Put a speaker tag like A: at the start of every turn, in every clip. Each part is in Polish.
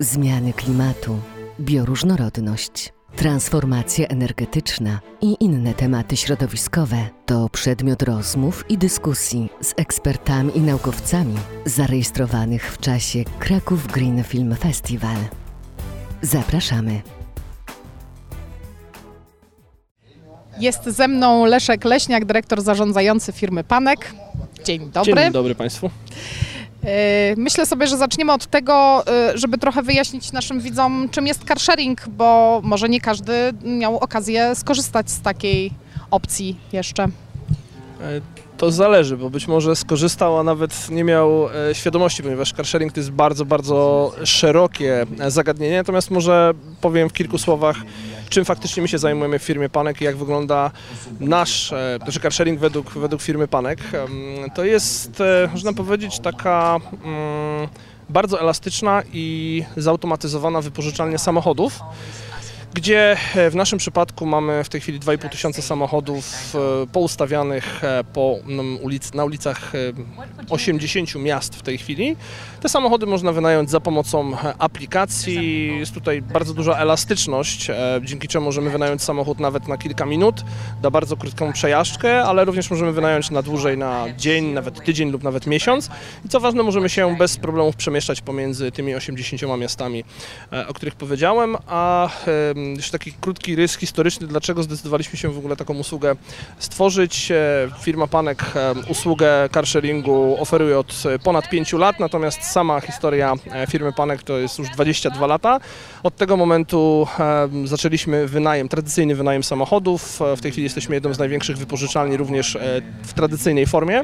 A: zmiany klimatu, bioróżnorodność, transformacja energetyczna i inne tematy środowiskowe to przedmiot rozmów i dyskusji z ekspertami i naukowcami zarejestrowanych w czasie Kraków Green Film Festival. Zapraszamy.
B: Jest ze mną Leszek Leśniak, dyrektor zarządzający firmy Panek. Dzień dobry.
C: Dzień dobry Państwu.
B: Yy, Myślę sobie, że zaczniemy od tego, yy, żeby trochę wyjaśnić naszym widzom, czym jest car sharing, bo może nie każdy miał okazję skorzystać z takiej opcji jeszcze.
C: To zależy, bo być może skorzystał, a nawet nie miał e, świadomości, ponieważ car sharing to jest bardzo, bardzo szerokie e, zagadnienie. Natomiast może powiem w kilku słowach, czym faktycznie my się zajmujemy w firmie Panek i jak wygląda nasz, e, znaczy car sharing według, według firmy Panek. To jest, można powiedzieć, taka mm, bardzo elastyczna i zautomatyzowana wypożyczalnia samochodów. Gdzie e, w naszym przypadku mamy w tej chwili 2,5 tysiąca samochodów e, poustawianych e, po mm, ulic, na ulicach e, 80 miast w tej chwili. Te samochody można wynająć za pomocą aplikacji. Jest tutaj bardzo duża elastyczność, dzięki czemu możemy wynająć samochód nawet na kilka minut, da bardzo krótką przejażdżkę, ale również możemy wynająć na dłużej, na dzień, nawet tydzień lub nawet miesiąc. I co ważne, możemy się bez problemów przemieszczać pomiędzy tymi 80 miastami, o których powiedziałem, a jeszcze taki krótki rys historyczny, dlaczego zdecydowaliśmy się w ogóle taką usługę stworzyć. E, Firma Panek e, usługę carsharingu oferuje od e, ponad 5 lat, natomiast sama historia firmy Panek to jest już 22 lata. Od tego momentu zaczęliśmy wynajem, tradycyjny wynajem samochodów. W tej chwili jesteśmy jedną z największych wypożyczalni również w tradycyjnej formie.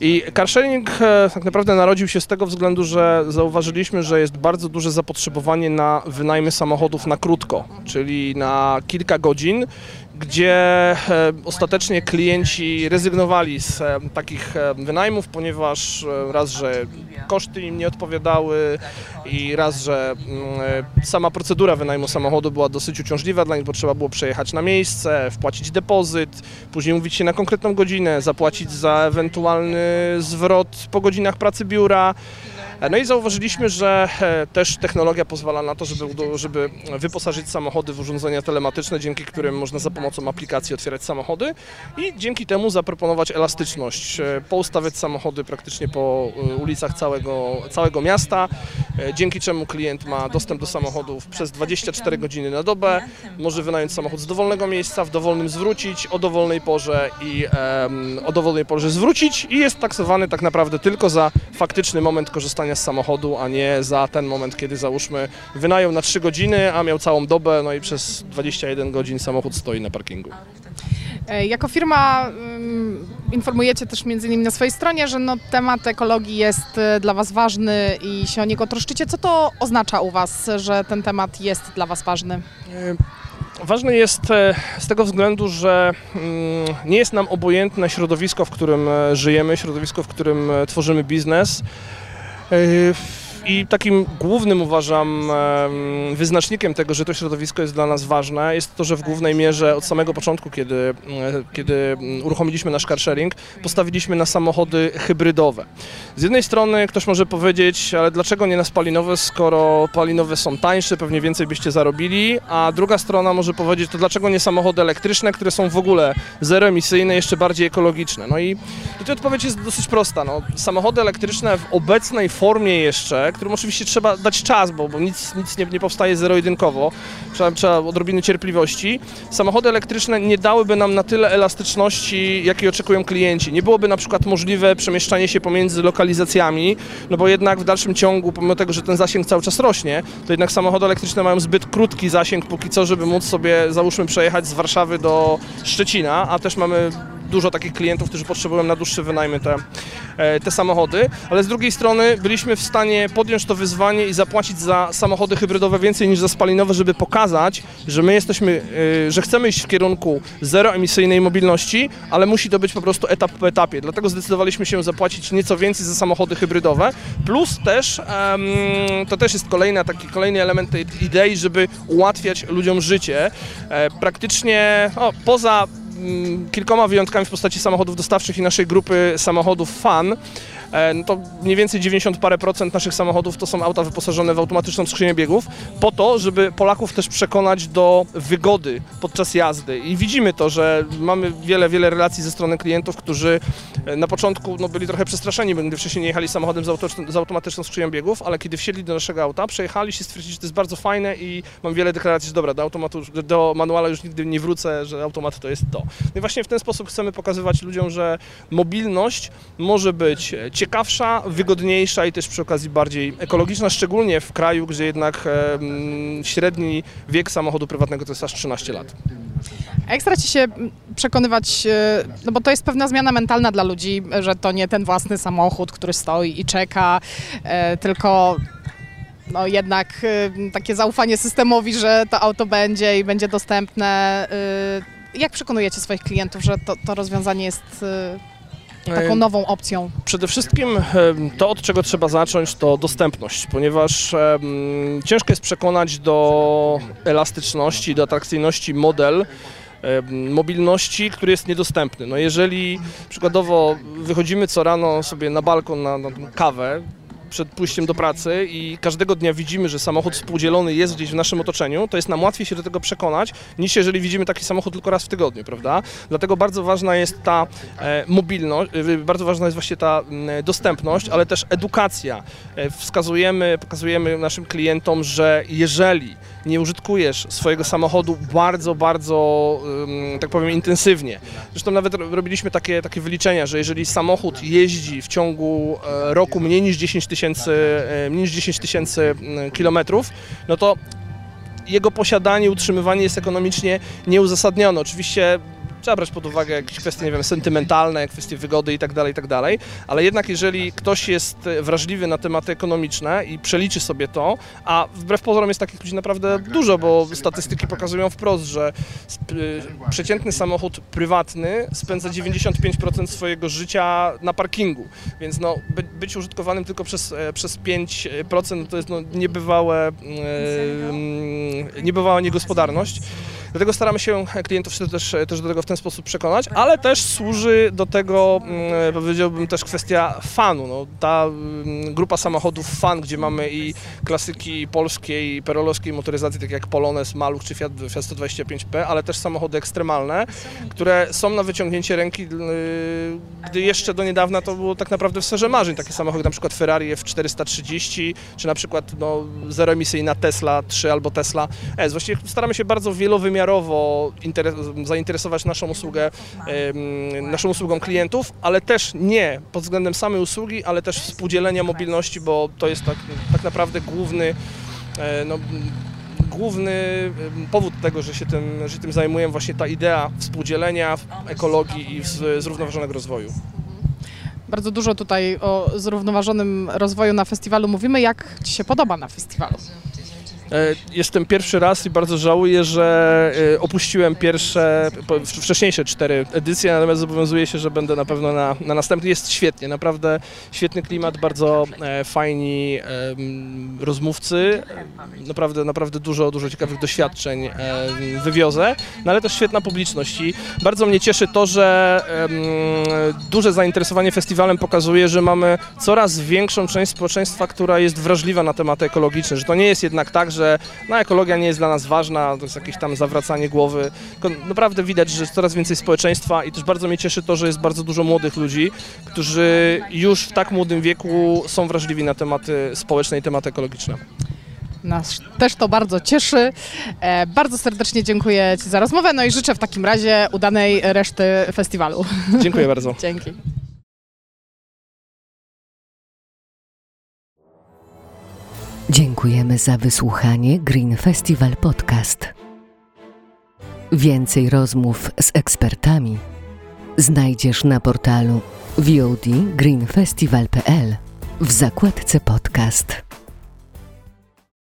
C: I carsharing e, tak naprawdę narodził się z tego względu, że zauważyliśmy, że jest bardzo duże zapotrzebowanie na wynajmy samochodów na krótko, czyli na kilka godzin, gdzie e, ostatecznie klienci rezygnowali z e, takich e, wynajmów, ponieważ raz, że koszty im nie odpowiadały i raz, że mm, sama procedura wynajmu samochodu była dosyć uciążliwa dla nich, bo trzeba było przejechać na miejsce, wpłacić depozyt, później umówić się na konkretną godzinę, zapłacić za ewentualny zwrot po godzinach pracy biura. E, No i zauważyliśmy, że e, też technologia pozwala na to, żeby, żeby wyposażyć samochody w urządzenia telematyczne, dzięki którym można za pomocą aplikacji otwierać samochody i dzięki temu zaproponować elastyczność, e, poustawiać samochody praktycznie po ulicach całego, całego miasta, dzięki czemu klient ma dostęp do samochodów przez 24 godziny na dobę, może wynająć samochód z dowolnego miejsca, w dowolnym zwrócić, o dowolnej porze i em, o dowolnej porze zwrócić i jest taksowany tak naprawdę tylko za faktyczny moment korzystania z samochodu, a nie za ten moment, kiedy załóżmy wynajął na 3 godziny, a miał całą dobę, no i przez 21 godzin samochód stoi na parkingu.
B: E, Jako firma informujecie też między innymi na swojej stronie, że no, temat ekologii jest e, dla Was ważny i się o niego troszczycie. Co to oznacza u Was, że ten temat jest dla Was ważny?
C: Ważne jest e, z tego względu, że mm, nie jest nam obojętne środowisko, w którym e, żyjemy, środowisko, w którym e, tworzymy biznes. I takim głównym uważam em, wyznacznikiem tego, że to środowisko jest dla nas ważne, jest to, że w głównej mierze od samego początku, kiedy, e, kiedy uruchomiliśmy nasz car sharing, postawiliśmy na samochody hybrydowe. Z jednej strony ktoś może powiedzieć, ale dlaczego nie na spalinowe, skoro palinowe są tańsze, pewnie więcej byście zarobili, a druga strona może powiedzieć, to dlaczego nie samochody elektryczne, które są w ogóle zeroemisyjne, jeszcze bardziej ekologiczne. No i tutaj odpowiedź jest dosyć prosta. No, samochody elektryczne w obecnej formie jeszcze, którym oczywiście trzeba dać czas, bo, bo nic, nic nie, nie powstaje zero-jedynkowo, trzeba, trzeba odrobiny cierpliwości. Samochody elektryczne nie dałyby nam na tyle elastyczności, jakiej oczekują klienci. Nie byłoby na przykład możliwe przemieszczanie się pomiędzy lokalizacjami, no bo jednak w dalszym ciągu, pomimo tego, że ten zasięg cały czas rośnie, to jednak samochody elektryczne mają zbyt krótki zasięg póki co, żeby móc sobie, załóżmy, przejechać z Warszawy do Szczecina, a też mamy dużo takich klientów, którzy potrzebują na dłuższe wynajmy te, e, te samochody, ale z drugiej strony byliśmy w stanie podjąć to wyzwanie i zapłacić za samochody hybrydowe więcej niż za spalinowe, żeby pokazać, że my jesteśmy, e, że chcemy iść w kierunku zeroemisyjnej mobilności, ale musi to być po prostu etap po etapie. Dlatego zdecydowaliśmy się zapłacić nieco więcej za samochody hybrydowe, plus też, to też jest kolejna, taki kolejny element tej idei, żeby ułatwiać ludziom życie. E, praktycznie o, poza kilkoma wyjątkami w postaci samochodów dostawczych i naszej grupy samochodów FAN, e, no to mniej więcej 90 parę procent naszych samochodów to są auta wyposażone w automatyczną skrzynię biegów, po to, żeby Polaków też przekonać do wygody podczas jazdy. I widzimy to, że mamy wiele, wiele relacji ze strony klientów, którzy na początku no, byli trochę przestraszeni, bo gdy wcześniej nie jechali samochodem z, auto, z automatyczną skrzynią biegów, ale kiedy wsiedli do naszego auta, przejechali się, stwierdzili, że to jest bardzo fajne i mam wiele deklaracji, że dobra, do, automatu, do manuala już nigdy nie wrócę, że automat to jest to. No i właśnie w ten sposób chcemy pokazywać ludziom, że mobilność może być ciekawsza, wygodniejsza i też przy okazji bardziej ekologiczna, szczególnie w kraju, gdzie jednak em, średni wiek samochodu prywatnego to jest aż 13 lat.
B: A jak staracie się mm, przekonywać, e, no bo to jest pewna zmiana mentalna dla ludzi, że to nie ten własny samochód, który stoi i czeka, e, tylko no jednak e, takie zaufanie systemowi, że to auto będzie i będzie dostępne. Jak przekonujecie swoich klientów, że to, to rozwiązanie jest taką nową opcją?
C: Przede wszystkim to, od czego trzeba zacząć, to dostępność, ponieważ em, ciężko jest przekonać do elastyczności, do atrakcyjności model mobilności, który jest niedostępny. No jeżeli przykładowo wychodzimy co rano sobie na balkon na, na kawę, przed pójściem do pracy i każdego dnia widzimy, że samochód współdzielony jest gdzieś w naszym otoczeniu, to jest nam łatwiej się do tego przekonać, niż jeżeli widzimy taki samochód tylko raz w tygodniu, prawda? Dlatego bardzo ważna jest ta e, mobilność, e, bardzo ważna jest właśnie ta dostępność, ale też edukacja. E, wskazujemy, pokazujemy naszym klientom, że jeżeli nie użytkujesz swojego samochodu bardzo, bardzo, tak powiem, intensywnie. Zresztą nawet ro- robiliśmy takie, takie wyliczenia, że jeżeli samochód jeździ w ciągu e, roku mniej niż 10 tysięcy, e, mniej niż 10 tysięcy mm, kilometrów, no to jego posiadanie, utrzymywanie jest ekonomicznie nieuzasadnione. Oczywiście trzeba brać pod uwagę jakieś kwestie, nie wiem, sentymentalne, kwestie wygody i tak dalej, i tak dalej, ale jednak jeżeli ktoś jest e, wrażliwy na tematy ekonomiczne i przeliczy sobie to, a wbrew pozorom jest takich ludzi naprawdę dużo, bo statystyki pokazują wprost, że y, przeciętny samochód prywatny spędza 95% swojego życia na parkingu, więc no, by, być użytkowanym tylko przez, e, przez 5% to jest no, niebywałe, e, niebywała niegospodarność. Dlatego staramy się klientów też, też do tego w ten sposób przekonać, ale też służy do tego, mm, powiedziałbym, też kwestia fanu. No, ta mm, grupa samochodów fan, gdzie mamy i klasyki polskiej perolowskiej motoryzacji, takie jak Polones, Maluch czy Fiat, Fiat 125P, ale też samochody ekstremalne, które są na wyciągnięcie ręki, yy, gdy jeszcze do niedawna to było tak naprawdę w sferze marzeń. Takie samochody, na przykład Ferrari F430, czy na przykład no, zeroemisyjna Tesla 3 albo Tesla S. Właściwie staramy się bardzo wielowymiarowo interes- zainteresować naszą usługę, naszą usługą klientów, ale też nie pod względem samej usługi, ale też współdzielenia mobilności, bo to jest tak, tak naprawdę główny, e, no, główny powód tego, że się tym, że tym zajmujemy, właśnie ta idea współdzielenia, ekologii i zrównoważonego rozwoju.
B: Bardzo dużo tutaj o zrównoważonym rozwoju na festiwalu mówimy. Jak Ci się podoba na festiwalu?
C: E, Jestem pierwszy raz i bardzo żałuję, że e, opuściłem pierwsze, wcześniejsze cztery edycje, natomiast zobowiązuję się, że będę na pewno na, na następnej. Jest świetnie, naprawdę świetny klimat, bardzo e, fajni rozmówcy, naprawdę, naprawdę dużo, dużo ciekawych doświadczeń wywiozę, no ale też świetna publiczność i bardzo mnie cieszy to, że duże zainteresowanie festiwalem pokazuje, że mamy coraz większą część społeczeństwa, która jest wrażliwa na tematy ekologiczne, że to nie jest jednak tak, że no, ekologia nie jest dla nas ważna, to jest jakieś tam zawracanie głowy. Tylko naprawdę widać, że jest coraz więcej społeczeństwa i też bardzo mnie cieszy to, że jest bardzo dużo młodych ludzi, którzy już w tak młodym wieku są wrażliwi na tematy społeczne i tematy ekologiczne.
B: Nas też to bardzo cieszy. E, bardzo serdecznie dziękuję Ci za rozmowę, no i życzę w takim razie udanej reszty festiwalu.
C: Dziękuję bardzo.
B: Dzięki.
A: Dziękujemy za wysłuchanie Green Festival Podcast. Więcej rozmów z ekspertami znajdziesz na portalu VOD greenfestival.pl w zakładce podcast.